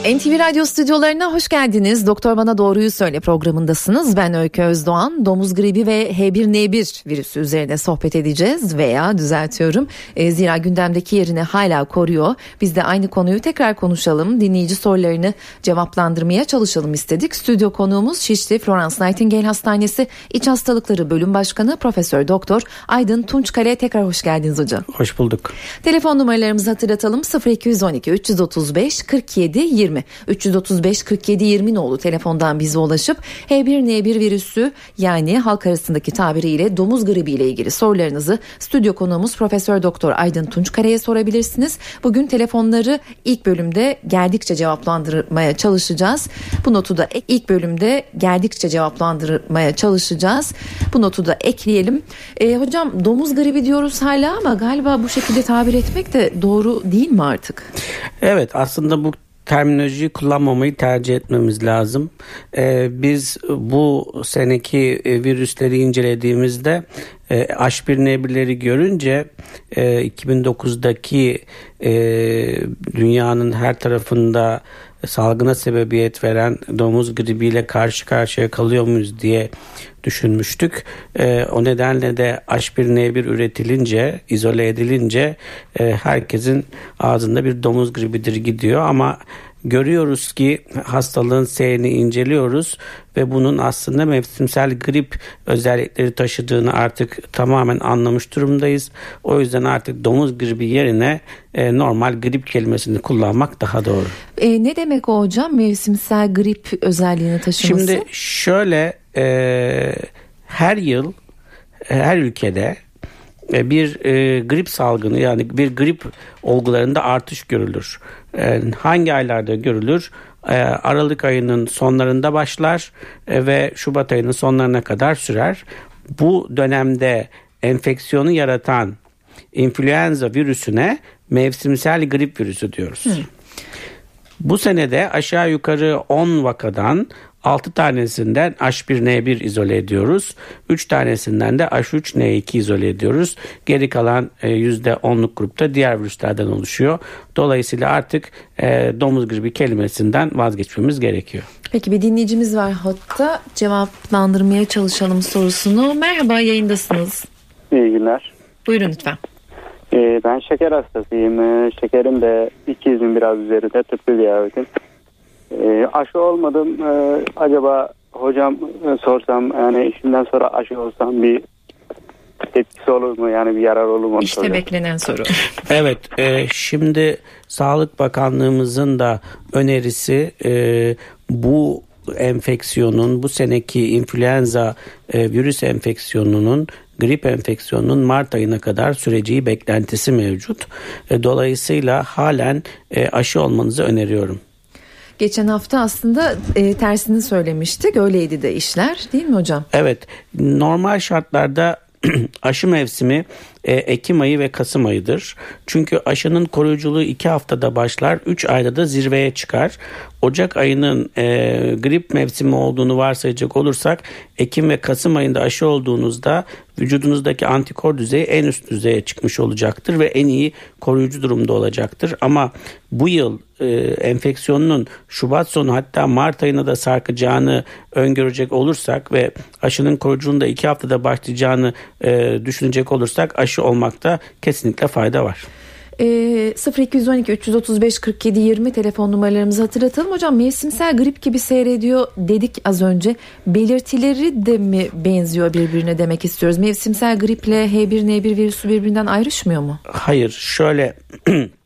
NTV Radyo stüdyolarına hoş geldiniz. Doktor Bana Doğruyu Söyle programındasınız. Ben Öykü Özdoğan. Domuz gribi ve H1N1 virüsü üzerine sohbet edeceğiz veya düzeltiyorum. E, zira gündemdeki yerini hala koruyor. Biz de aynı konuyu tekrar konuşalım. Dinleyici sorularını cevaplandırmaya çalışalım istedik. Stüdyo konuğumuz Şişli Florence Nightingale Hastanesi İç Hastalıkları Bölüm Başkanı Profesör Doktor Aydın Tunçkale. Tekrar hoş geldiniz hocam. Hoş bulduk. Telefon numaralarımızı hatırlatalım. 0212 335 47 20 20 335 47 20 nolu telefondan bize ulaşıp H1N1 virüsü yani halk arasındaki tabiriyle domuz gribi ile ilgili sorularınızı stüdyo konuğumuz Profesör Doktor Aydın Tunçkara'ya sorabilirsiniz. Bugün telefonları ilk bölümde geldikçe cevaplandırmaya çalışacağız. Bu notu da ilk bölümde geldikçe cevaplandırmaya çalışacağız. Bu notu da ekleyelim. E, hocam domuz gribi diyoruz hala ama galiba bu şekilde tabir etmek de doğru değil mi artık? Evet aslında bu terminolojiyi kullanmamayı tercih etmemiz lazım. Ee, biz bu seneki e, virüsleri incelediğimizde e, H1N1'leri görünce e, 2009'daki e, dünyanın her tarafında salgına sebebiyet veren domuz gribiyle karşı karşıya kalıyor muyuz diye düşünmüştük. E, o nedenle de H1N1 üretilince, izole edilince e, herkesin ağzında bir domuz gribidir gidiyor ama görüyoruz ki hastalığın seyrini inceliyoruz ve bunun aslında mevsimsel grip özellikleri taşıdığını artık tamamen anlamış durumdayız. O yüzden artık domuz gribi yerine e, normal grip kelimesini kullanmak daha doğru. E, ne demek o hocam mevsimsel grip özelliğini taşıması? Şimdi şöyle e, her yıl her ülkede bir e, grip salgını yani bir grip olgularında artış görülür. E, hangi aylarda görülür? E, Aralık ayının sonlarında başlar e, ve Şubat ayının sonlarına kadar sürer. Bu dönemde enfeksiyonu yaratan influenza virüsüne mevsimsel grip virüsü diyoruz. Hı. Bu senede aşağı yukarı 10 vakadan 6 tanesinden H1N1 izole ediyoruz. 3 tanesinden de H3N2 izole ediyoruz. Geri kalan %10'luk e, grupta diğer virüslerden oluşuyor. Dolayısıyla artık e, domuz gribi kelimesinden vazgeçmemiz gerekiyor. Peki bir dinleyicimiz var hatta cevaplandırmaya çalışalım sorusunu. Merhaba yayındasınız. İyi günler. Buyurun lütfen. Ee, ben şeker hastasıyım. Şekerim de 200'ün biraz üzerinde tıbbi diyabetim. E, aşı olmadım. E, acaba hocam e, sorsam yani işimden sonra aşı olsam bir etkisi olur mu yani bir yarar olur mu? İşte soruyor. beklenen soru. evet e, şimdi Sağlık Bakanlığımızın da önerisi e, bu enfeksiyonun bu seneki influenza e, virüs enfeksiyonunun grip enfeksiyonunun Mart ayına kadar süreceği beklentisi mevcut. E, dolayısıyla halen e, aşı olmanızı öneriyorum. Geçen hafta aslında e, tersini söylemiştik. Öyleydi de işler değil mi hocam? Evet. Normal şartlarda aşı mevsimi e, Ekim ayı ve Kasım ayıdır. Çünkü aşının koruyuculuğu 2 haftada başlar, 3 ayda da zirveye çıkar. Ocak ayının e, grip mevsimi olduğunu varsayacak olursak Ekim ve Kasım ayında aşı olduğunuzda vücudunuzdaki antikor düzeyi en üst düzeye çıkmış olacaktır ve en iyi koruyucu durumda olacaktır. Ama bu yıl e, enfeksiyonun Şubat sonu hatta Mart ayına da sarkacağını öngörecek olursak ve aşının koruyuculuğunda iki haftada başlayacağını e, düşünecek olursak aşı olmakta kesinlikle fayda var. E, 0212 335 47 20 telefon numaralarımızı hatırlatalım. Hocam mevsimsel grip gibi seyrediyor dedik az önce. Belirtileri de mi benziyor birbirine demek istiyoruz? Mevsimsel griple H1N1 virüsü birbirinden ayrışmıyor mu? Hayır şöyle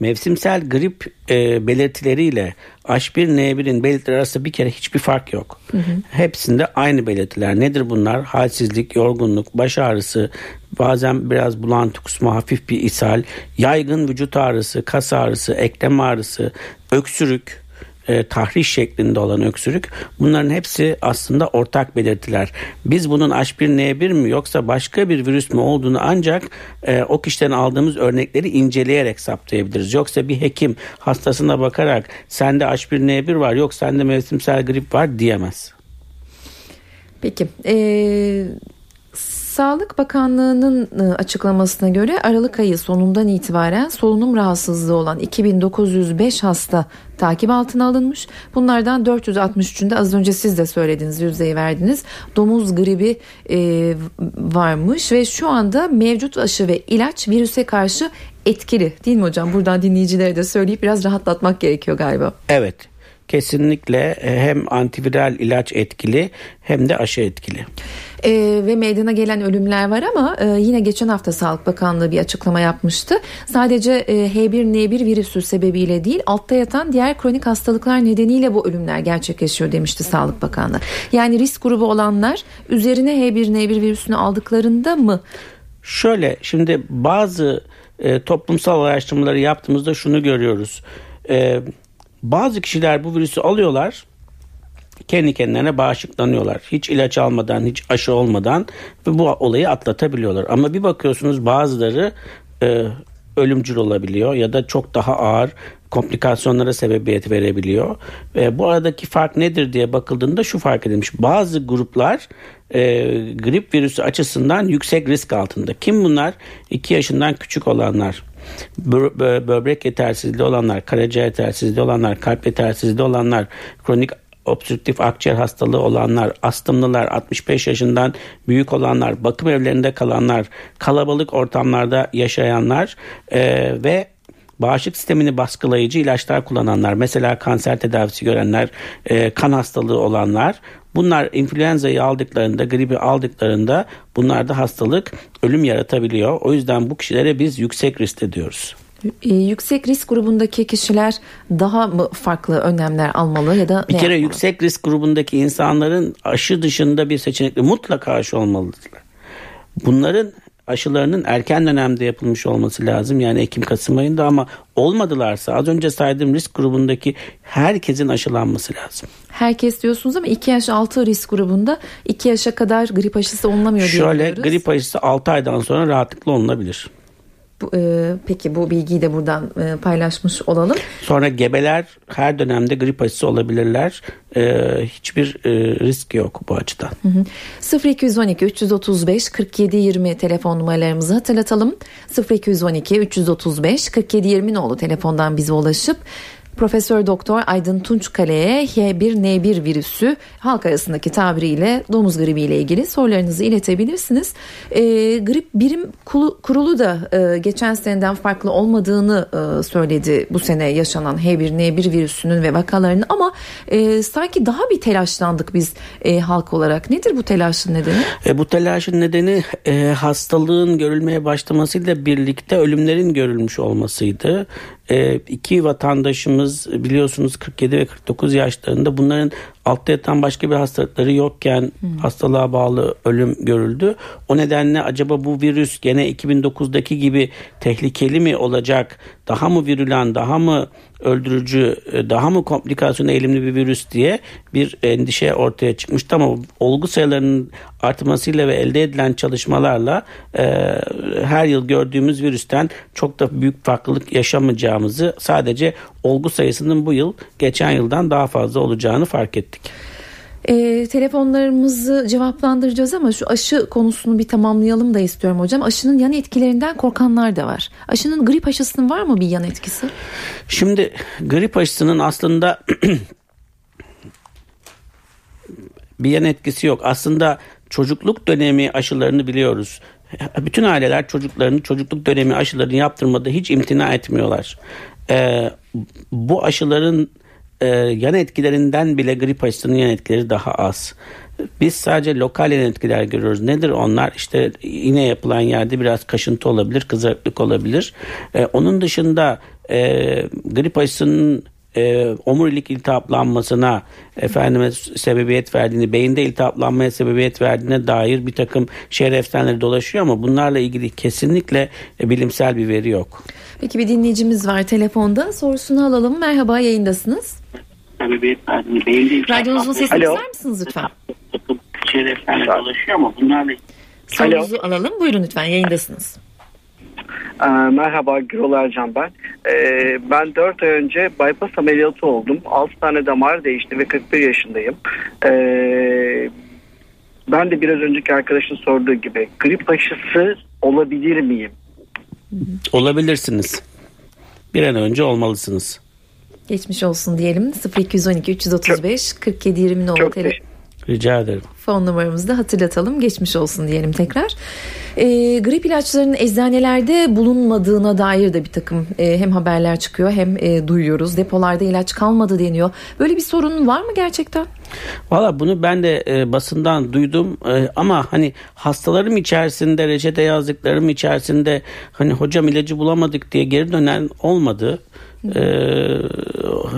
mevsimsel grip e, belirtileriyle H1N1'in belirtileri arasında bir kere hiçbir fark yok. Hı hı. Hepsinde aynı belirtiler. Nedir bunlar? Halsizlik, yorgunluk, baş ağrısı, bazen biraz bulantı kusma, hafif bir ishal, yaygın vücut ağrısı, kas ağrısı, eklem ağrısı, öksürük, e, tahriş şeklinde olan öksürük bunların hepsi aslında ortak belirtiler. Biz bunun H1N1 mi yoksa başka bir virüs mü olduğunu ancak e, o kişiden aldığımız örnekleri inceleyerek saptayabiliriz. Yoksa bir hekim hastasına bakarak sende H1N1 var yok sende mevsimsel grip var diyemez. Peki. Ee, Sağlık Bakanlığı'nın e, açıklamasına göre Aralık ayı sonundan itibaren solunum rahatsızlığı olan 2905 hasta takip altına alınmış. Bunlardan 463'ünde az önce siz de söylediğiniz yüzdeyi verdiniz. Domuz gribi e, varmış ve şu anda mevcut aşı ve ilaç virüse karşı etkili değil mi hocam? Buradan dinleyicilere de söyleyip biraz rahatlatmak gerekiyor galiba. Evet kesinlikle e, hem antiviral ilaç etkili hem de aşı etkili. E, ve meydana gelen ölümler var ama e, yine geçen hafta Sağlık Bakanlığı bir açıklama yapmıştı. Sadece e, H1N1 virüsü sebebiyle değil altta yatan diğer kronik hastalıklar nedeniyle bu ölümler gerçekleşiyor demişti Sağlık Bakanlığı. Yani risk grubu olanlar üzerine H1N1 virüsünü aldıklarında mı? Şöyle şimdi bazı e, toplumsal araştırmaları yaptığımızda şunu görüyoruz. E, bazı kişiler bu virüsü alıyorlar kendi kendilerine bağışıklanıyorlar. Hiç ilaç almadan, hiç aşı olmadan ve bu olayı atlatabiliyorlar. Ama bir bakıyorsunuz bazıları e, ölümcül olabiliyor ya da çok daha ağır komplikasyonlara sebebiyet verebiliyor. E, bu aradaki fark nedir diye bakıldığında şu fark edilmiş. Bazı gruplar e, grip virüsü açısından yüksek risk altında. Kim bunlar? 2 yaşından küçük olanlar, böbrek yetersizliği olanlar, karaciğer yetersizliği olanlar, kalp yetersizliği olanlar, kronik obstrüktif akciğer hastalığı olanlar, astımlılar, 65 yaşından büyük olanlar, bakım evlerinde kalanlar, kalabalık ortamlarda yaşayanlar e, ve bağışıklık sistemini baskılayıcı ilaçlar kullananlar, mesela kanser tedavisi görenler, e, kan hastalığı olanlar, bunlar influenza'yı aldıklarında, gribi aldıklarında bunlarda hastalık ölüm yaratabiliyor. O yüzden bu kişilere biz yüksek risk diyoruz. E, yüksek risk grubundaki kişiler daha mı farklı önlemler almalı ya da bir kere yapmalı? yüksek risk grubundaki insanların aşı dışında bir seçenekle mutlaka aşı olmalıdırlar. Bunların aşılarının erken dönemde yapılmış olması lazım. Yani Ekim Kasım ayında ama olmadılarsa az önce saydığım risk grubundaki herkesin aşılanması lazım. Herkes diyorsunuz ama 2 yaş altı risk grubunda 2 yaşa kadar grip aşısı olunamıyor diye Şöyle grip aşısı 6 aydan sonra rahatlıkla olunabilir. Bu, e, peki bu bilgiyi de buradan e, paylaşmış olalım. Sonra gebeler her dönemde grip aşısı olabilirler. E, hiçbir e, risk yok bu açıdan. Hı hı. 0212 335 47 20 telefon numaralarımızı hatırlatalım. 0212 335 47 20 nolu telefondan bize ulaşıp Profesör Doktor Aydın Tunçkale'ye H1N1 virüsü halk arasındaki tabiriyle domuz gribi ile ilgili sorularınızı iletebilirsiniz. E, grip birim kurulu da e, geçen seneden farklı olmadığını e, söyledi bu sene yaşanan H1N1 virüsünün ve vakalarının ama e, sanki daha bir telaşlandık biz e, halk olarak. Nedir bu telaşın nedeni? E, bu telaşın nedeni e, hastalığın görülmeye başlamasıyla birlikte ölümlerin görülmüş olmasıydı. E, iki vatandaşımız biliyorsunuz 47 ve 49 yaşlarında bunların altta yatan başka bir hastalıkları yokken hmm. hastalığa bağlı ölüm görüldü. O nedenle acaba bu virüs gene 2009'daki gibi tehlikeli mi olacak? Daha mı virülen, daha mı öldürücü, daha mı komplikasyon eğilimli bir virüs diye bir endişe ortaya çıkmıştı ama olgu sayılarının artmasıyla ve elde edilen çalışmalarla e, her yıl gördüğümüz virüsten çok da büyük farklılık yaşamayacağımızı sadece olgu sayısının bu yıl geçen yıldan daha fazla olacağını fark ettik. E, telefonlarımızı cevaplandıracağız ama şu aşı konusunu bir tamamlayalım da istiyorum hocam. Aşının yan etkilerinden korkanlar da var. Aşının grip aşısının var mı bir yan etkisi? Şimdi grip aşısının aslında bir yan etkisi yok. Aslında çocukluk dönemi aşılarını biliyoruz. Bütün aileler çocuklarını çocukluk dönemi aşılarını yaptırmada hiç imtina etmiyorlar. Ee, bu aşıların e, yan etkilerinden bile grip aşısının yan etkileri daha az. Biz sadece lokal yan etkiler görüyoruz. Nedir onlar? İşte yine yapılan yerde biraz kaşıntı olabilir, kızarıklık olabilir. E, onun dışında e, grip aşısının e, omurilik iltihaplanmasına efendime sebebiyet verdiğini, beyinde iltihaplanmaya sebebiyet verdiğine dair bir takım şehir efsaneleri dolaşıyor ama bunlarla ilgili kesinlikle e, bilimsel bir veri yok. Peki bir dinleyicimiz var telefonda. Sorusunu alalım. Merhaba yayındasınız. Sebebiyet verdiğini, beyinde Radyonuzun sesini kısar mısınız lütfen? Şehir efsaneleri dolaşıyor ama bunlarla Sorunuzu alalım. Buyurun lütfen yayındasınız. Ee, merhaba Gürol Ercan ben. Ee, ben 4 ay önce bypass ameliyatı oldum. 6 tane damar değişti ve 41 yaşındayım. Ee, ben de biraz önceki arkadaşın sorduğu gibi grip aşısı olabilir miyim? Olabilirsiniz. Bir an önce olmalısınız. Geçmiş olsun diyelim. 0212 335 47 20 nolu Çok tele- teşekkür Rica ederim. fon numaramızı da hatırlatalım. Geçmiş olsun diyelim tekrar. Ee, grip ilaçlarının eczanelerde bulunmadığına dair de bir takım e, hem haberler çıkıyor hem e, duyuyoruz. Depolarda ilaç kalmadı deniyor. Böyle bir sorun var mı gerçekten? Valla bunu ben de e, basından duydum E, ama hani hastalarım içerisinde reçete yazdıklarım içerisinde hani hocam ilacı bulamadık diye geri dönen olmadı. E,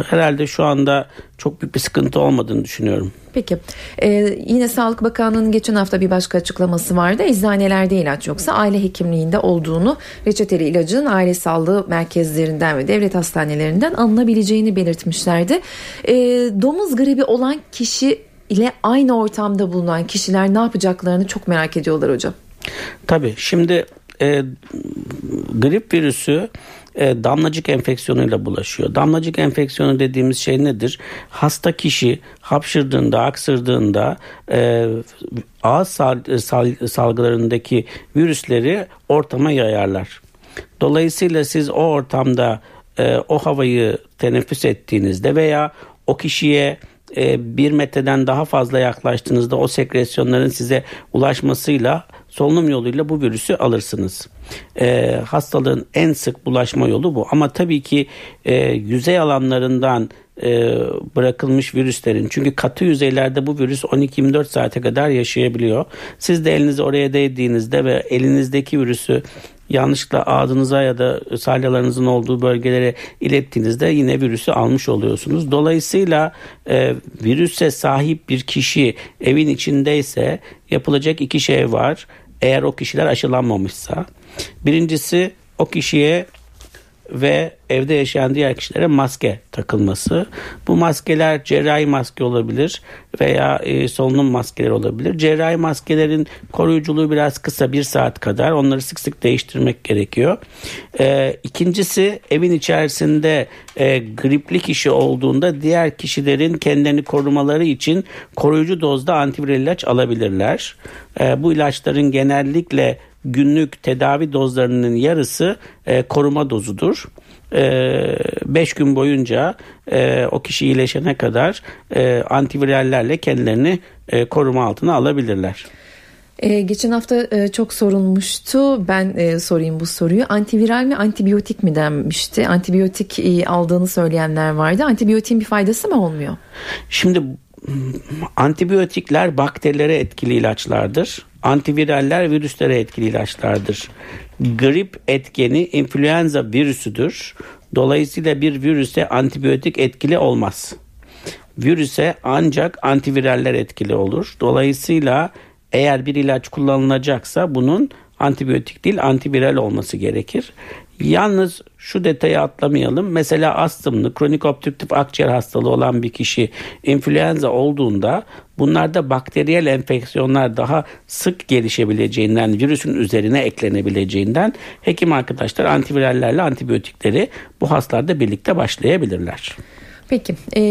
herhalde şu anda çok büyük bir sıkıntı olmadığını düşünüyorum. Peki. Ee, yine Sağlık Bakanlığı'nın geçen hafta bir başka açıklaması vardı. Eczanelerde ilaç yoksa aile hekimliğinde olduğunu, reçeteli ilacın aile sağlığı merkezlerinden ve devlet hastanelerinden alınabileceğini belirtmişlerdi. Ee, domuz gribi olan kişi ile aynı ortamda bulunan kişiler ne yapacaklarını çok merak ediyorlar hocam. Tabii şimdi e, grip virüsü e, damlacık enfeksiyonuyla bulaşıyor. Damlacık enfeksiyonu dediğimiz şey nedir? Hasta kişi hapşırdığında, aksırdığında e, ağız sal- sal- salgılarındaki virüsleri ortama yayarlar. Dolayısıyla siz o ortamda e, o havayı teneffüs ettiğinizde veya o kişiye e, bir metreden daha fazla yaklaştığınızda o sekresyonların size ulaşmasıyla solunum yoluyla bu virüsü alırsınız. E, hastalığın en sık bulaşma yolu bu. Ama tabii ki e, yüzey alanlarından e, bırakılmış virüslerin çünkü katı yüzeylerde bu virüs 12-24 saate kadar yaşayabiliyor. Siz de elinizi oraya değdiğinizde ve elinizdeki virüsü yanlışlıkla ağzınıza ya da salyalarınızın olduğu bölgelere ilettiğinizde yine virüsü almış oluyorsunuz. Dolayısıyla e, virüse sahip bir kişi evin içindeyse yapılacak iki şey var. Eğer o kişiler aşılanmamışsa. Birincisi o kişiye ve evde yaşayan diğer kişilere maske takılması. Bu maskeler cerrahi maske olabilir veya e, solunum maskeleri olabilir. Cerrahi maskelerin koruyuculuğu biraz kısa bir saat kadar. Onları sık sık değiştirmek gerekiyor. E, ikincisi evin içerisinde e, gripli kişi olduğunda diğer kişilerin kendilerini korumaları için koruyucu dozda antiviral ilaç alabilirler. E, bu ilaçların genellikle günlük tedavi dozlarının yarısı e, koruma dozudur. 5 gün boyunca e, o kişi iyileşene kadar e, antivirallerle kendilerini e, koruma altına alabilirler. Ee, geçen hafta e, çok sorulmuştu. Ben e, sorayım bu soruyu. Antiviral mi antibiyotik mi denmişti? Antibiyotik e, aldığını söyleyenler vardı. Antibiyotiğin bir faydası mı olmuyor? Şimdi antibiyotikler bakterilere etkili ilaçlardır. Antiviraller virüslere etkili ilaçlardır. Grip etkeni influenza virüsüdür. Dolayısıyla bir virüse antibiyotik etkili olmaz. Virüse ancak antiviraller etkili olur. Dolayısıyla eğer bir ilaç kullanılacaksa bunun antibiyotik değil antiviral olması gerekir. Yalnız şu detayı atlamayalım. Mesela astımlı, kronik obstrüktif akciğer hastalığı olan bir kişi influenza olduğunda bunlarda bakteriyel enfeksiyonlar daha sık gelişebileceğinden, virüsün üzerine eklenebileceğinden hekim arkadaşlar antivirallerle antibiyotikleri bu hastalarda birlikte başlayabilirler. Peki e,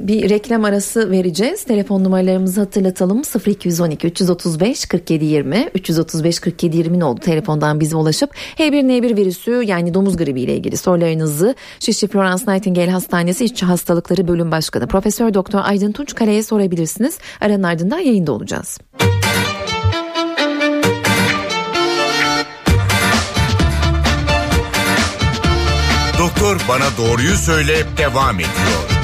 bir reklam arası vereceğiz. Telefon numaralarımızı hatırlatalım. 0212 335 47 20 335 47 20 oldu telefondan bize ulaşıp H1N1 virüsü yani domuz gribi ile ilgili sorularınızı Şişli Florence Nightingale Hastanesi İççi Hastalıkları Bölüm Başkanı Profesör Doktor Aydın Tunç Kale'ye sorabilirsiniz. Aranın ardından yayında olacağız. Doktor bana doğruyu söyle devam ediyor.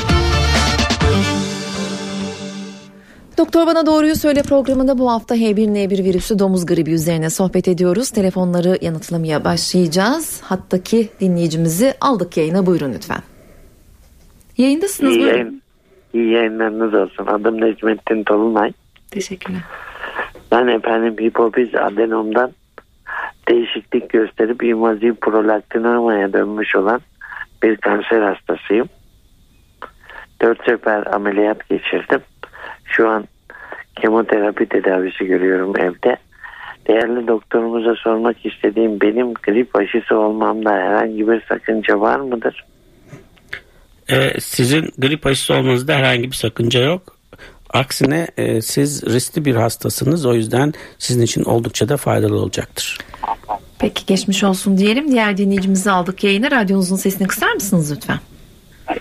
Doktor Bana Doğruyu Söyle programında bu hafta H1N1 virüsü domuz gribi üzerine sohbet ediyoruz. Telefonları yanıtlamaya başlayacağız. Hattaki dinleyicimizi aldık yayına buyurun lütfen. Yayındasınız İyi, buyurun. yayın, iyi yayınlarınız olsun. Adım Necmettin Tolunay. Teşekkürler. Ben efendim hipofiz adenomdan değişiklik gösterip invaziv prolaktinomaya dönmüş olan bir kanser hastasıyım. Dört sefer ameliyat geçirdim. Şu an kemoterapi tedavisi görüyorum evde. Değerli doktorumuza sormak istediğim benim grip aşısı olmamda herhangi bir sakınca var mıdır? Ee, sizin grip aşısı olmanızda herhangi bir sakınca yok. Aksine e, siz riskli bir hastasınız. O yüzden sizin için oldukça da faydalı olacaktır. Peki geçmiş olsun diyelim. Diğer dinleyicimizi aldık yayına. Radyonuzun sesini kısar mısınız lütfen?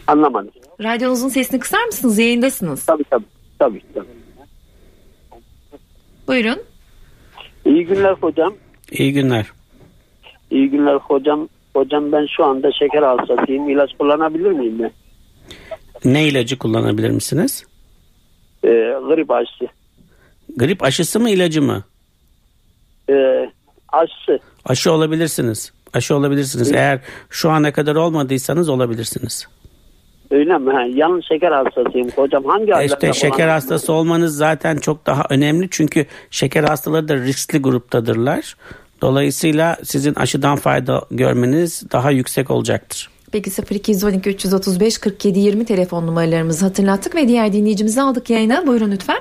Anlamadım. Radyonuzun sesini kısar mısınız? Yayındasınız. Tabii tabii. Tabii. tabii. Buyurun. İyi günler hocam. İyi günler. İyi günler hocam. Hocam ben şu anda şeker hastasıyım. İlaç kullanabilir miyim ben? Ne ilacı kullanabilir misiniz? Ee, grip aşısı. Grip aşısı mı ilacı mı? Ee, aşısı. Aşı olabilirsiniz. Aşı olabilirsiniz. Eğer şu ana kadar olmadıysanız olabilirsiniz. Öyle mi? Ha, yalnız şeker hastasıyım hocam. Hangi E İşte şeker kullanabilirim? hastası olmanız zaten çok daha önemli çünkü şeker hastaları da riskli gruptadırlar. Dolayısıyla sizin aşıdan fayda görmeniz daha yüksek olacaktır. Peki 0212 335 47 20 telefon numaralarımızı hatırlattık ve diğer dinleyicimizi aldık yayına. Buyurun lütfen.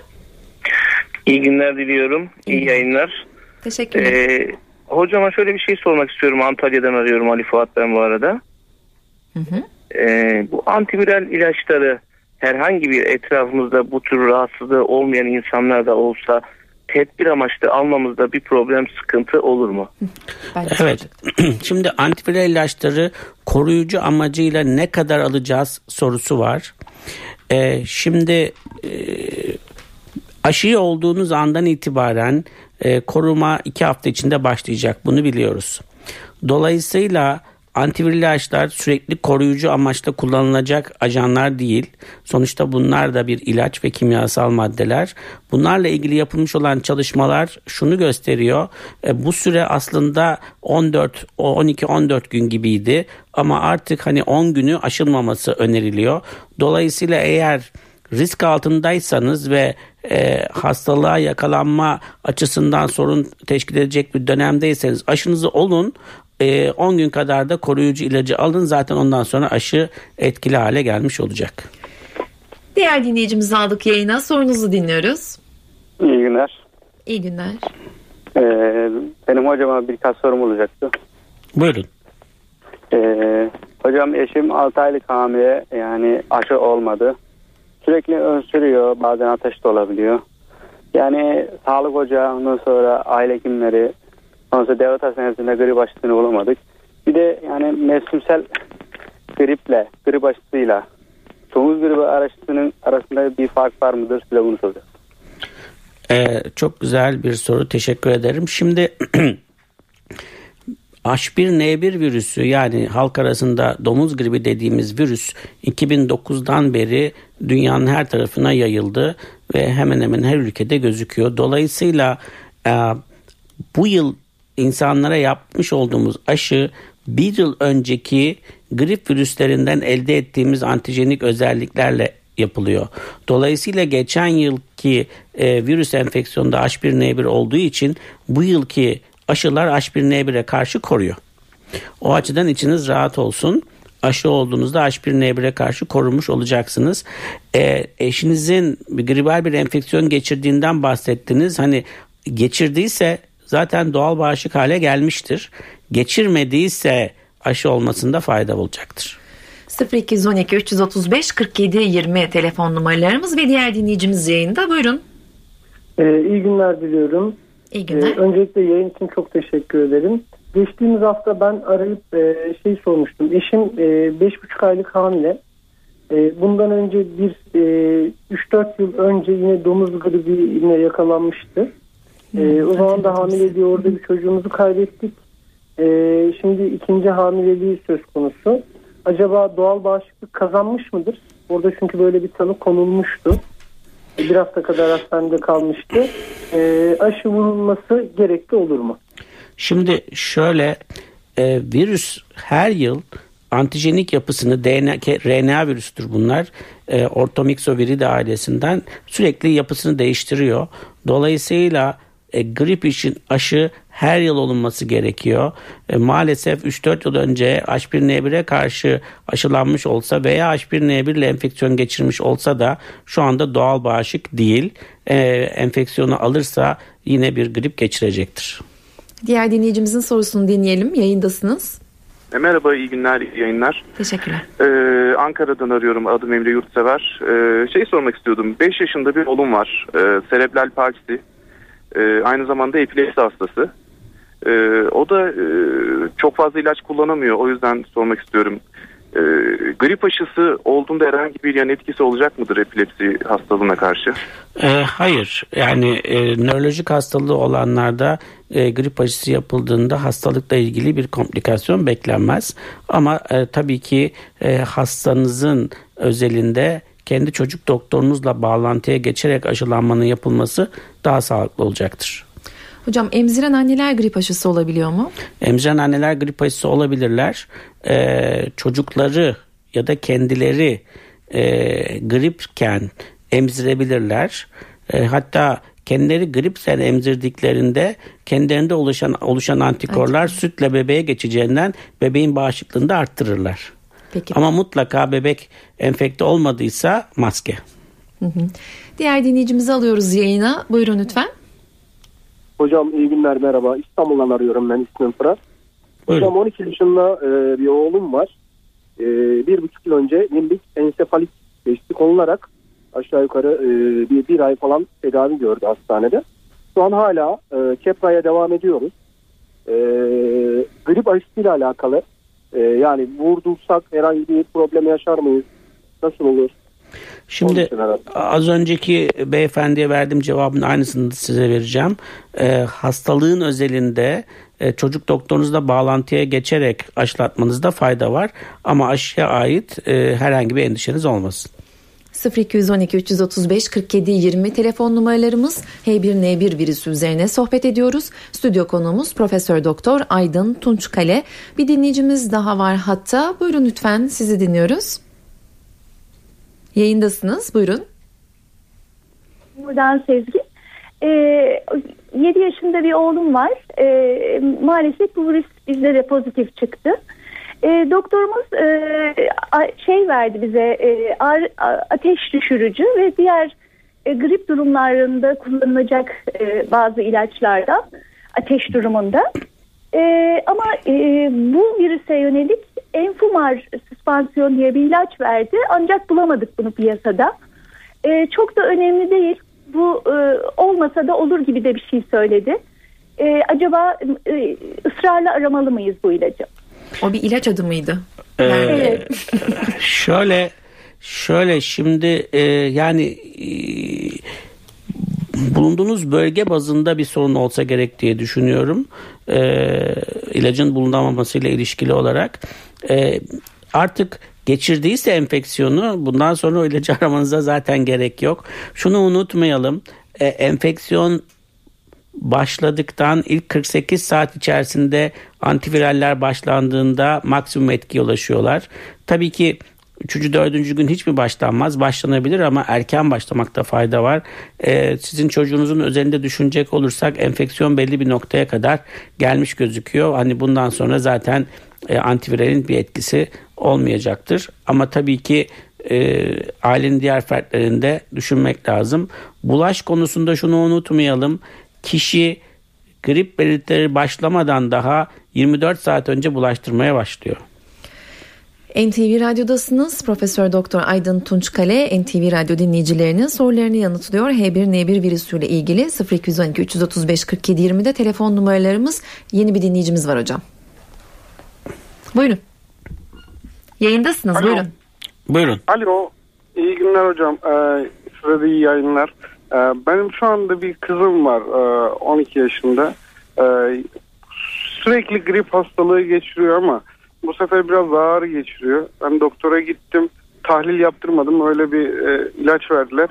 İyi günler diliyorum. İyi yayınlar. Teşekkür ederim. Ee, hocama şöyle bir şey sormak istiyorum. Antalya'dan arıyorum Ali Fuat ben bu arada. Hı hı. Ee, bu antiviral ilaçları herhangi bir etrafımızda bu tür rahatsızlığı olmayan insanlar da olsa tedbir amaçlı almamızda bir problem sıkıntı olur mu? Evet. Şimdi antiviral ilaçları koruyucu amacıyla ne kadar alacağız sorusu var. Ee, şimdi e, aşıyı olduğunuz andan itibaren e, koruma iki hafta içinde başlayacak. Bunu biliyoruz. Dolayısıyla antiviral ilaçlar sürekli koruyucu amaçla kullanılacak ajanlar değil. Sonuçta bunlar da bir ilaç ve kimyasal maddeler. Bunlarla ilgili yapılmış olan çalışmalar şunu gösteriyor. E, bu süre aslında 14 12-14 gün gibiydi ama artık hani 10 günü aşılmaması öneriliyor. Dolayısıyla eğer risk altındaysanız ve e, hastalığa yakalanma açısından sorun teşkil edecek bir dönemdeyseniz aşınızı olun. E, 10 gün kadar da koruyucu ilacı alın zaten ondan sonra aşı etkili hale gelmiş olacak. Diğer dinleyicimizi aldık yayına. Sorunuzu dinliyoruz. İyi günler. İyi günler. Ee, benim hocama birkaç sorum olacaktı. Buyurun. Ee, hocam eşim 6 aylık hamile yani aşı olmadı. Sürekli öksürüyor bazen ateş de olabiliyor. Yani sağlık ocağı ondan sonra aile hekimleri ondan sonra devlet hastanesinde grip aşısını bulamadık. Bir de yani mevsimsel griple grip aşısıyla domuz gribi aşısının arasında bir fark var mıdır size bunu soracağım. Ee, çok güzel bir soru. Teşekkür ederim. Şimdi H1N1 virüsü yani halk arasında domuz gribi dediğimiz virüs 2009'dan beri dünyanın her tarafına yayıldı ve hemen hemen her ülkede gözüküyor. Dolayısıyla e, bu yıl insanlara yapmış olduğumuz aşı bir yıl önceki grip virüslerinden elde ettiğimiz antijenik özelliklerle yapılıyor. Dolayısıyla geçen yılki e, virüs enfeksiyonunda H1N1 olduğu için bu yılki aşılar H1N1'e karşı koruyor. O açıdan içiniz rahat olsun. Aşı olduğunuzda H1N1'e karşı korunmuş olacaksınız. E, eşinizin bir gribal bir enfeksiyon geçirdiğinden bahsettiniz. Hani geçirdiyse zaten doğal bağışık hale gelmiştir. Geçirmediyse aşı olmasında fayda olacaktır. 0212 335 47 20 telefon numaralarımız ve diğer dinleyicimiz yayında. Buyurun. Ee, iyi günler diliyorum. İyi Ee, günler. öncelikle yayın için çok teşekkür ederim. Geçtiğimiz hafta ben arayıp e, şey sormuştum. Eşim e, beş buçuk aylık hamile. E, bundan önce bir e, 3-4 yıl önce yine domuz gribi yine yakalanmıştı. E, o zaman da hamile diye orada bir çocuğumuzu kaybettik. E, şimdi ikinci hamileliği söz konusu. Acaba doğal bağışıklık kazanmış mıdır? Orada çünkü böyle bir tanı konulmuştu. Bir hafta kadar hastanede kalmıştı. E, aşı vurulması gerekli olur mu? Şimdi şöyle e, virüs her yıl antijenik yapısını DNA, RNA virüstür bunlar. E, Ortomyxoviridae ailesinden sürekli yapısını değiştiriyor. Dolayısıyla e, grip için aşı her yıl olunması gerekiyor. E, maalesef 3-4 yıl önce H1N1'e karşı aşılanmış olsa veya H1N1 ile enfeksiyon geçirmiş olsa da şu anda doğal bağışık değil. E, enfeksiyonu alırsa yine bir grip geçirecektir. Diğer dinleyicimizin sorusunu dinleyelim. Yayındasınız. E, merhaba, iyi günler, iyi yayınlar. Teşekkürler. Ee, Ankara'dan arıyorum, adım Emre Yurtsever. Ee, şey sormak istiyordum, 5 yaşında bir oğlum var, ee, serebral palsi. Ee, aynı zamanda epilepsi hastası. Ee, o da e, çok fazla ilaç kullanamıyor, o yüzden sormak istiyorum. Ee, grip aşısı olduğunda herhangi bir yan etkisi olacak mıdır epilepsi hastalığına karşı? E, hayır yani e, nörolojik hastalığı olanlarda e, grip aşısı yapıldığında hastalıkla ilgili bir komplikasyon beklenmez. Ama e, tabii ki e, hastanızın özelinde kendi çocuk doktorunuzla bağlantıya geçerek aşılanmanın yapılması daha sağlıklı olacaktır. Hocam emziren anneler grip aşısı olabiliyor mu? Emziren anneler grip aşısı olabilirler. Ee, çocukları ya da kendileri e, gripken emzirebilirler. E, hatta kendileri gripsen emzirdiklerinde kendilerinde oluşan oluşan antikorlar sütle bebeğe geçeceğinden bebeğin bağışıklığını da arttırırlar. Peki. Ama mutlaka bebek enfekte olmadıysa maske. Hı hı. Diğer dinleyicimizi alıyoruz yayına. Buyurun lütfen. Hocam iyi günler merhaba. İstanbul'dan arıyorum ben ismim Fırat. Hocam 12 yaşında e, bir oğlum var. E, bir buçuk yıl önce limbik ensefalit teşhisi konularak aşağı yukarı e, bir, bir ay falan tedavi gördü hastanede. Şu an hala e, Kepra'ya devam ediyoruz. E, grip aşısıyla alakalı e, yani vurdursak herhangi bir problem yaşar mıyız? Nasıl olur? Şimdi az önceki beyefendiye verdiğim cevabın aynısını size vereceğim. Ee, hastalığın özelinde e, çocuk doktorunuzla bağlantıya geçerek aşılatmanızda fayda var. Ama aşıya ait e, herhangi bir endişeniz olmasın. 0212 335 47 20 telefon numaralarımız H1N1 virüsü üzerine sohbet ediyoruz. Stüdyo konuğumuz Profesör Doktor Aydın Tunçkale. Bir dinleyicimiz daha var hatta. Buyurun lütfen sizi dinliyoruz. Yayındasınız. Buyurun. Buradan Sezgi. Ee, 7 yaşında bir oğlum var. Ee, maalesef bu virüs bizde de pozitif çıktı. Ee, doktorumuz e, şey verdi bize e, ateş düşürücü ve diğer e, grip durumlarında kullanılacak e, bazı ilaçlardan ateş durumunda. E, ama e, bu virüse yönelik Enfumar süspansiyon diye bir ilaç verdi. Ancak bulamadık bunu piyasada. E, çok da önemli değil. Bu e, olmasa da olur gibi de bir şey söyledi. E, acaba e, ısrarla aramalı mıyız bu ilacı? O bir ilaç adı mıydı? Ee, evet. şöyle şöyle şimdi e, yani e, bulunduğunuz bölge bazında bir sorun olsa gerek diye düşünüyorum. E, ilacın bulunamamasıyla ilişkili olarak. E, artık geçirdiyse enfeksiyonu bundan sonra ilacı aramanıza zaten gerek yok. Şunu unutmayalım. E, enfeksiyon başladıktan ilk 48 saat içerisinde antiviraller başlandığında maksimum etkiye ulaşıyorlar. Tabii ki Üçüncü, dördüncü gün hiç mi başlanmaz? Başlanabilir ama erken başlamakta fayda var. Ee, sizin çocuğunuzun özelinde düşünecek olursak enfeksiyon belli bir noktaya kadar gelmiş gözüküyor. Hani bundan sonra zaten e, antiviralin bir etkisi olmayacaktır. Ama tabii ki e, ailenin diğer fertlerinde düşünmek lazım. Bulaş konusunda şunu unutmayalım. Kişi grip belirtileri başlamadan daha 24 saat önce bulaştırmaya başlıyor. NTV Radyo'dasınız. Profesör Doktor Aydın Tunçkale NTV Radyo dinleyicilerinin sorularını yanıtlıyor. H1N1 virüsüyle ilgili 0212 335 47 20'de telefon numaralarımız. Yeni bir dinleyicimiz var hocam. Buyurun. Yayındasınız Alo. buyurun. Buyurun. Alo. İyi günler hocam. Ee, size de iyi yayınlar. Ee, benim şu anda bir kızım var. Ee, 12 yaşında. Ee, sürekli grip hastalığı geçiriyor ama bu sefer biraz ağır geçiriyor. Ben doktora gittim. Tahlil yaptırmadım. Öyle bir e, ilaç verdiler.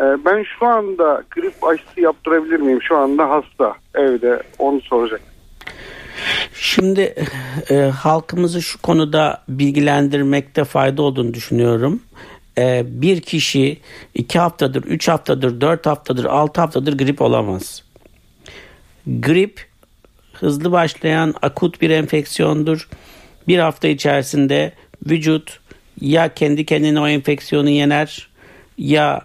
E, ben şu anda grip aşısı yaptırabilir miyim? Şu anda hasta evde. Onu soracak. Şimdi e, halkımızı şu konuda bilgilendirmekte fayda olduğunu düşünüyorum. E, bir kişi iki haftadır, üç haftadır, dört haftadır, altı haftadır grip olamaz. Grip hızlı başlayan akut bir enfeksiyondur. Bir hafta içerisinde vücut ya kendi kendine o enfeksiyonu yener ya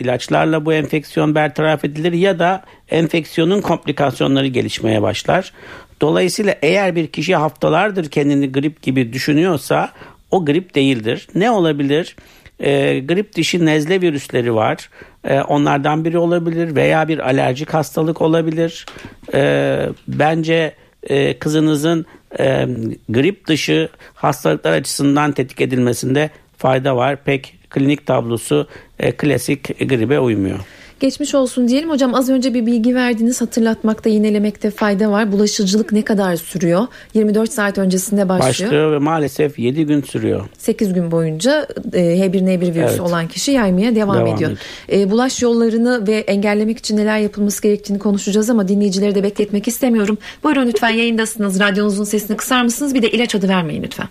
ilaçlarla bu enfeksiyon bertaraf edilir ya da enfeksiyonun komplikasyonları gelişmeye başlar. Dolayısıyla eğer bir kişi haftalardır kendini grip gibi düşünüyorsa o grip değildir. Ne olabilir? E, grip dişi nezle virüsleri var. E, onlardan biri olabilir veya bir alerjik hastalık olabilir. E, bence e, kızınızın e, grip dışı hastalıklar açısından tetik edilmesinde fayda var. Pek klinik tablosu e, klasik gribe uymuyor. Geçmiş olsun diyelim. Hocam az önce bir bilgi verdiniz. Hatırlatmakta, yinelemekte fayda var. Bulaşıcılık ne kadar sürüyor? 24 saat öncesinde başlıyor. Başlıyor ve maalesef 7 gün sürüyor. 8 gün boyunca e, H1N1 virüsü Evet. olan kişi yaymaya devam, Devam ediyor. ediyor. E, bulaş yollarını ve engellemek için neler yapılması gerektiğini konuşacağız ama dinleyicileri de bekletmek istemiyorum. Buyurun lütfen yayındasınız. Radyonuzun sesini kısar mısınız? Bir de ilaç adı vermeyin lütfen.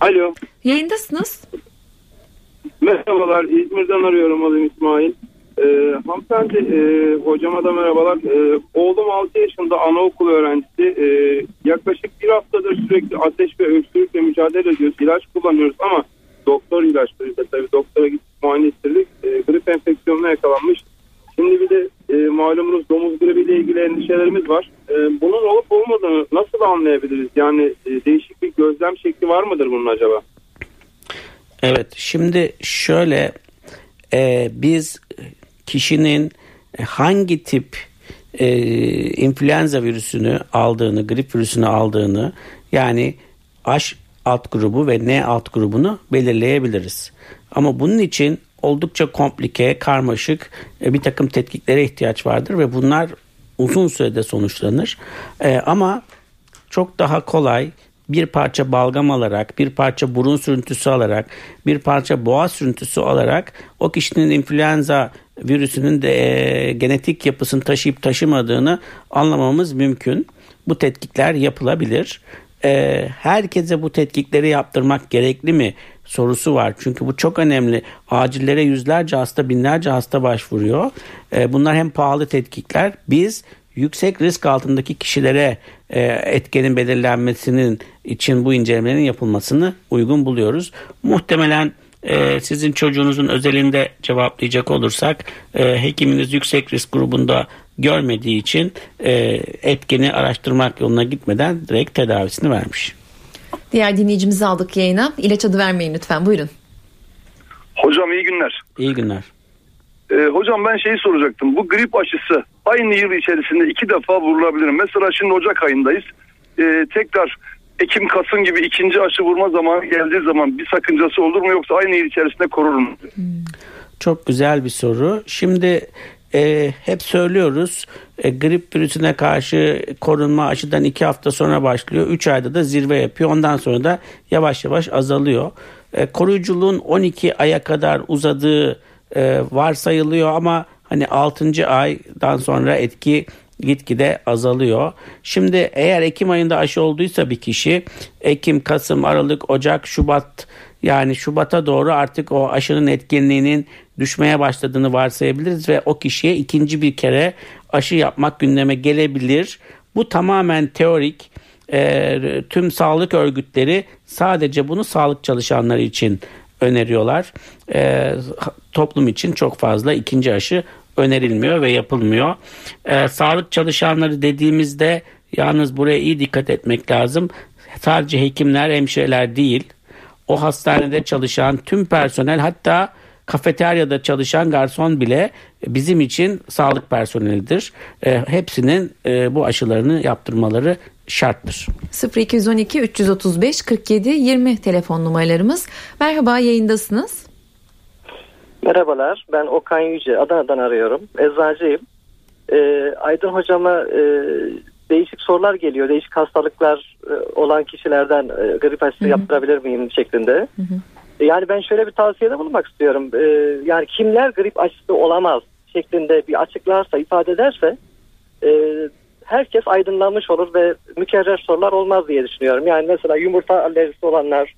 Alo. Yayındasınız. Merhabalar. İzmir'den arıyorum. Adım İsmail. Ee, hanımefendi e, hocama da merhabalar. Ee, oğlum 6 yaşında anaokulu öğrencisi. Ee, yaklaşık bir haftadır sürekli ateş ve öksürükle mücadele ediyoruz. İlaç kullanıyoruz ama doktor ilaçlarıyla tabii doktora gittik muayene ettirdik. Ee, grip enfeksiyonuna yakalanmış. Şimdi bir de e, malumunuz domuz gribiyle ilgili endişelerimiz var. Ee, bunun olup olmadığını nasıl anlayabiliriz? Yani e, değişik bir gözlem şekli var mıdır bunun acaba? Şimdi şöyle e, biz kişinin hangi tip e, influenza virüsünü aldığını, grip virüsünü aldığını yani H alt grubu ve N alt grubunu belirleyebiliriz. Ama bunun için oldukça komplike, karmaşık e, bir takım tetkiklere ihtiyaç vardır ve bunlar uzun sürede sonuçlanır. E, ama çok daha kolay bir parça balgam alarak, bir parça burun sürüntüsü alarak, bir parça boğaz sürüntüsü alarak o kişinin influenza virüsünün de e, genetik yapısını taşıyıp taşımadığını anlamamız mümkün. Bu tetkikler yapılabilir. E, herkese bu tetkikleri yaptırmak gerekli mi sorusu var. Çünkü bu çok önemli. Acillere yüzlerce hasta, binlerce hasta başvuruyor. E, bunlar hem pahalı tetkikler. Biz yüksek risk altındaki kişilere e, etkenin belirlenmesinin için bu incelemelerin yapılmasını uygun buluyoruz. Muhtemelen e, sizin çocuğunuzun özelinde cevaplayacak olursak e, hekiminiz yüksek risk grubunda görmediği için e, etkeni araştırmak yoluna gitmeden direkt tedavisini vermiş. Diğer dinleyicimizi aldık yayına. İlaç adı vermeyin lütfen. Buyurun. Hocam iyi günler. İyi günler. Ee, hocam ben şeyi soracaktım. Bu grip aşısı aynı yıl içerisinde iki defa vurulabilir. mi? Mesela şimdi Ocak ayındayız. Ee, tekrar Ekim, Kasım gibi ikinci aşı vurma zamanı geldiği zaman bir sakıncası olur mu yoksa aynı yıl içerisinde korur mu? Çok güzel bir soru. Şimdi e, hep söylüyoruz e, grip virüsüne karşı korunma aşıdan iki hafta sonra başlıyor. Üç ayda da zirve yapıyor. Ondan sonra da yavaş yavaş azalıyor. E, koruyuculuğun 12 aya kadar uzadığı e, varsayılıyor ama hani 6. aydan sonra etki gitgide azalıyor. Şimdi eğer Ekim ayında aşı olduysa bir kişi Ekim, Kasım, Aralık, Ocak, Şubat yani Şubat'a doğru artık o aşının etkinliğinin düşmeye başladığını varsayabiliriz ve o kişiye ikinci bir kere aşı yapmak gündeme gelebilir. Bu tamamen teorik. Ee, tüm sağlık örgütleri sadece bunu sağlık çalışanları için öneriyorlar. Ee, toplum için çok fazla ikinci aşı önerilmiyor ve yapılmıyor. Ee, sağlık çalışanları dediğimizde yalnız buraya iyi dikkat etmek lazım. Sadece hekimler, hemşireler değil. O hastanede çalışan tüm personel hatta kafeteryada çalışan garson bile bizim için sağlık personelidir. E, hepsinin e, bu aşılarını yaptırmaları şarttır. 0212 335 47 20 telefon numaralarımız. Merhaba yayındasınız. Merhabalar ben Okan Yüce Adana'dan arıyorum. Eczacıyım. Ee, Aydın hocama e, değişik sorular geliyor. Değişik hastalıklar e, olan kişilerden e, grip aşısı yaptırabilir miyim şeklinde. Yani ben şöyle bir tavsiyede bulunmak istiyorum. Ee, yani kimler grip aşısı olamaz şeklinde bir açıklarsa, ifade ederse e, herkes aydınlanmış olur ve mükerrer sorular olmaz diye düşünüyorum. Yani mesela yumurta alerjisi olanlar,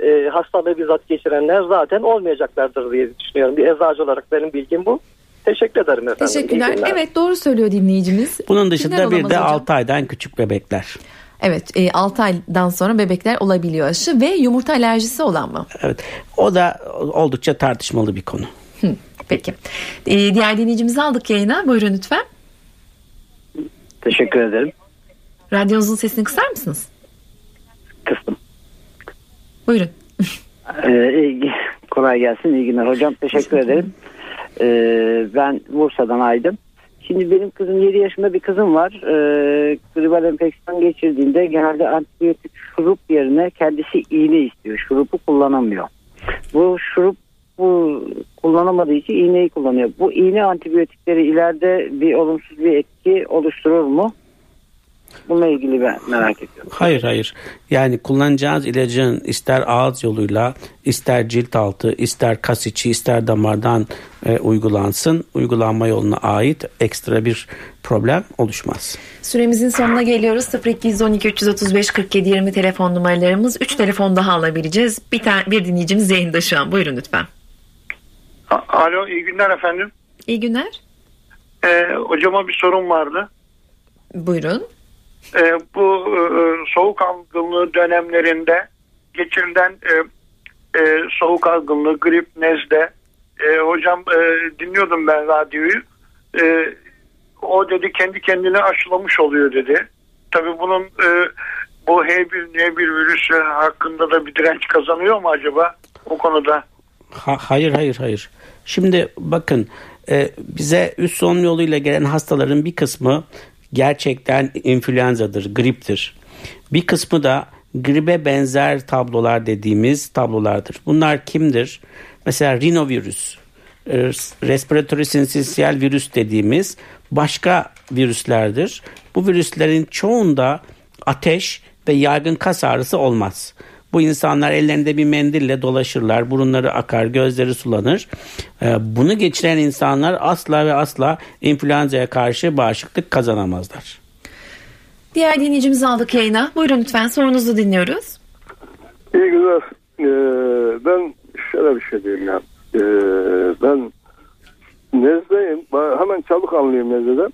e, hastalığı bizzat geçirenler zaten olmayacaklardır diye düşünüyorum. Bir eczacı olarak benim bilgim bu. Teşekkür ederim efendim. Teşekkürler. Evet doğru söylüyor dinleyicimiz. Bunun Kimler dışında bir olamaz de hocam? 6 aydan küçük bebekler. Evet e, 6 aydan sonra bebekler olabiliyor aşı ve yumurta alerjisi olan mı? Evet. O da oldukça tartışmalı bir konu. Hı, peki. Ee, diğer dinleyicimizi aldık yayına. Buyurun lütfen. Teşekkür ederim. Radyonuzun sesini kısar mısınız? Kıstım. Buyurun. Ee, iyi- kolay gelsin. İyi günler hocam. Teşekkür ederim. Ee, ben Bursa'dan Aydın. Şimdi benim kızım 7 yaşında bir kızım var. Ee, gribal enfeksiyon geçirdiğinde genelde antibiyotik şurup yerine kendisi iğne istiyor. Şurupu kullanamıyor. Bu şurup bu kullanamadığı için iğneyi kullanıyor. Bu iğne antibiyotikleri ileride bir olumsuz bir etki oluşturur mu? Bununla ilgili ben merak ediyorum. Hayır hayır. Yani kullanacağınız ilacın ister ağız yoluyla, ister cilt altı, ister kas içi, ister damardan e, uygulansın. Uygulanma yoluna ait ekstra bir problem oluşmaz. Süremizin sonuna geliyoruz. 0212 335 47 20 telefon numaralarımız. 3 telefon daha alabileceğiz. Bir, tane, bir dinleyicimiz yayında şu an. Buyurun lütfen. Alo iyi günler efendim. İyi günler. Ee, hocama bir sorum vardı. Buyurun. Ee, bu e, soğuk algınlığı dönemlerinde geçirilen e, e, soğuk algınlığı, grip, nezle. E, hocam e, dinliyordum ben radyoyu. E, o dedi kendi kendine aşılamış oluyor dedi. Tabii bunun e, bu H1N1 virüsü hakkında da bir direnç kazanıyor mu acaba o konuda? Ha- hayır hayır hayır. Şimdi bakın e, bize üst solunum yoluyla gelen hastaların bir kısmı gerçekten influenzadır, griptir. Bir kısmı da gribe benzer tablolar dediğimiz tablolardır. Bunlar kimdir? Mesela rinovirüs, e, respiratory syncytial virüs dediğimiz başka virüslerdir. Bu virüslerin çoğunda ateş ve yaygın kas ağrısı olmaz. Bu insanlar ellerinde bir mendille dolaşırlar, burunları akar, gözleri sulanır. Ee, Bunu geçiren insanlar asla ve asla influenza'ya karşı bağışıklık kazanamazlar. Diğer dinleyicimizi aldık yayına. Buyurun lütfen sorunuzu dinliyoruz. İyi günler. Ee, ben şöyle bir şey diyeyim ya. Ee, ben nezleyim. Hemen çabuk anlayayım nezleden.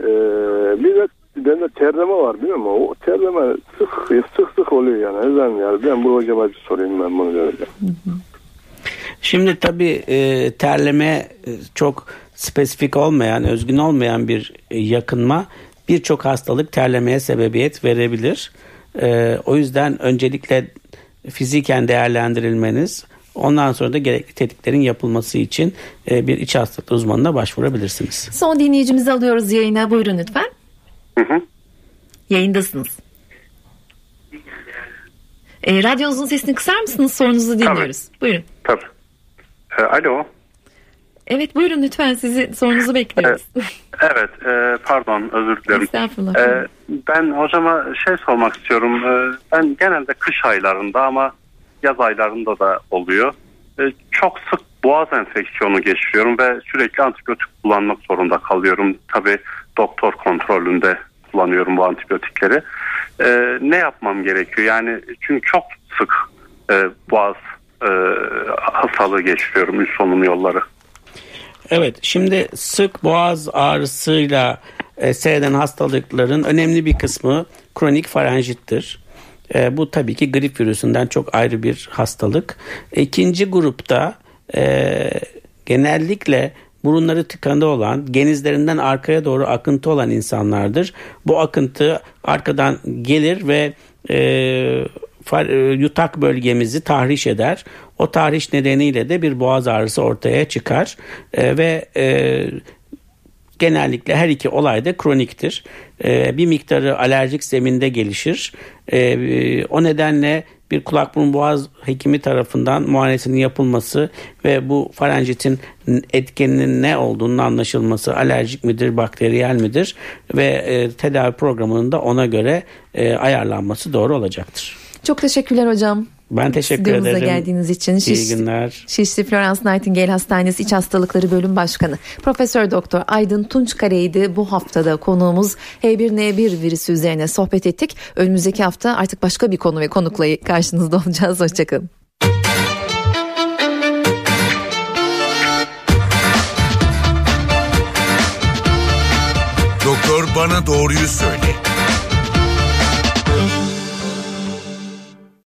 Ee, bir de bende terleme var biliyor musun? O terleme sık sık sık oluyor yani. Neden yani? Ben bu hocama bir sorayım ben bunu böyle. Şimdi tabii e, terleme e, çok spesifik olmayan, özgün olmayan bir yakınma birçok hastalık terlemeye sebebiyet verebilir. E, o yüzden öncelikle fiziken değerlendirilmeniz, ondan sonra da gerekli tetkiklerin yapılması için bir iç hastalık uzmanına başvurabilirsiniz. Son dinleyicimizi alıyoruz yayına. Buyurun lütfen. Yayındasınız. E, radyonuzun sesini kısar mısınız? Sorunuzu dinliyoruz. Buyurun. Tabii. E, alo. Evet buyurun lütfen sizi sorunuzu bekliyoruz. Evet, e, pardon özür dilerim. Estağfurullah. E, ben hocama şey sormak istiyorum. E, ben genelde kış aylarında ama yaz aylarında da oluyor. E, çok sık boğaz enfeksiyonu geçiriyorum ve sürekli antibiyotik kullanmak zorunda kalıyorum. Tabii doktor kontrolünde kullanıyorum bu antibiyotikleri. E, ne yapmam gerekiyor? Yani çünkü çok sık e, boğaz e, hastalığı geçiriyorum üst solunum yolları. Evet şimdi sık boğaz ağrısıyla e, seyreden hastalıkların önemli bir kısmı kronik faranjittir. E, bu tabii ki grip virüsünden çok ayrı bir hastalık. İkinci grupta e, genellikle burunları tıkanı olan, genizlerinden arkaya doğru akıntı olan insanlardır. Bu akıntı arkadan gelir ve e, e, yutak bölgemizi tahriş eder. O tahriş nedeniyle de bir boğaz ağrısı ortaya çıkar E, ve e, genellikle her iki olay da kroniktir. E, bir miktarı alerjik zeminde gelişir. E, o nedenle bir kulak burun boğaz hekimi tarafından muayenesinin yapılması ve bu faranjitin etkeninin ne olduğunun anlaşılması alerjik midir, bakteriyel midir ve e, tedavi programının da ona göre e, ayarlanması doğru olacaktır. Çok teşekkürler hocam. Ben teşekkür Stüdyomuza ederim. geldiğiniz için. İyi Şiş- günler. Şişli Florence Nightingale Hastanesi İç Hastalıkları Bölüm Başkanı Profesör Doktor Aydın Tunçkare'ydi bu haftada konuğumuz H1N1 virüsü üzerine sohbet ettik. Önümüzdeki hafta artık başka bir konu ve konukla karşınızda olacağız. Hoşçakalın. Doktor bana doğruyu söyle.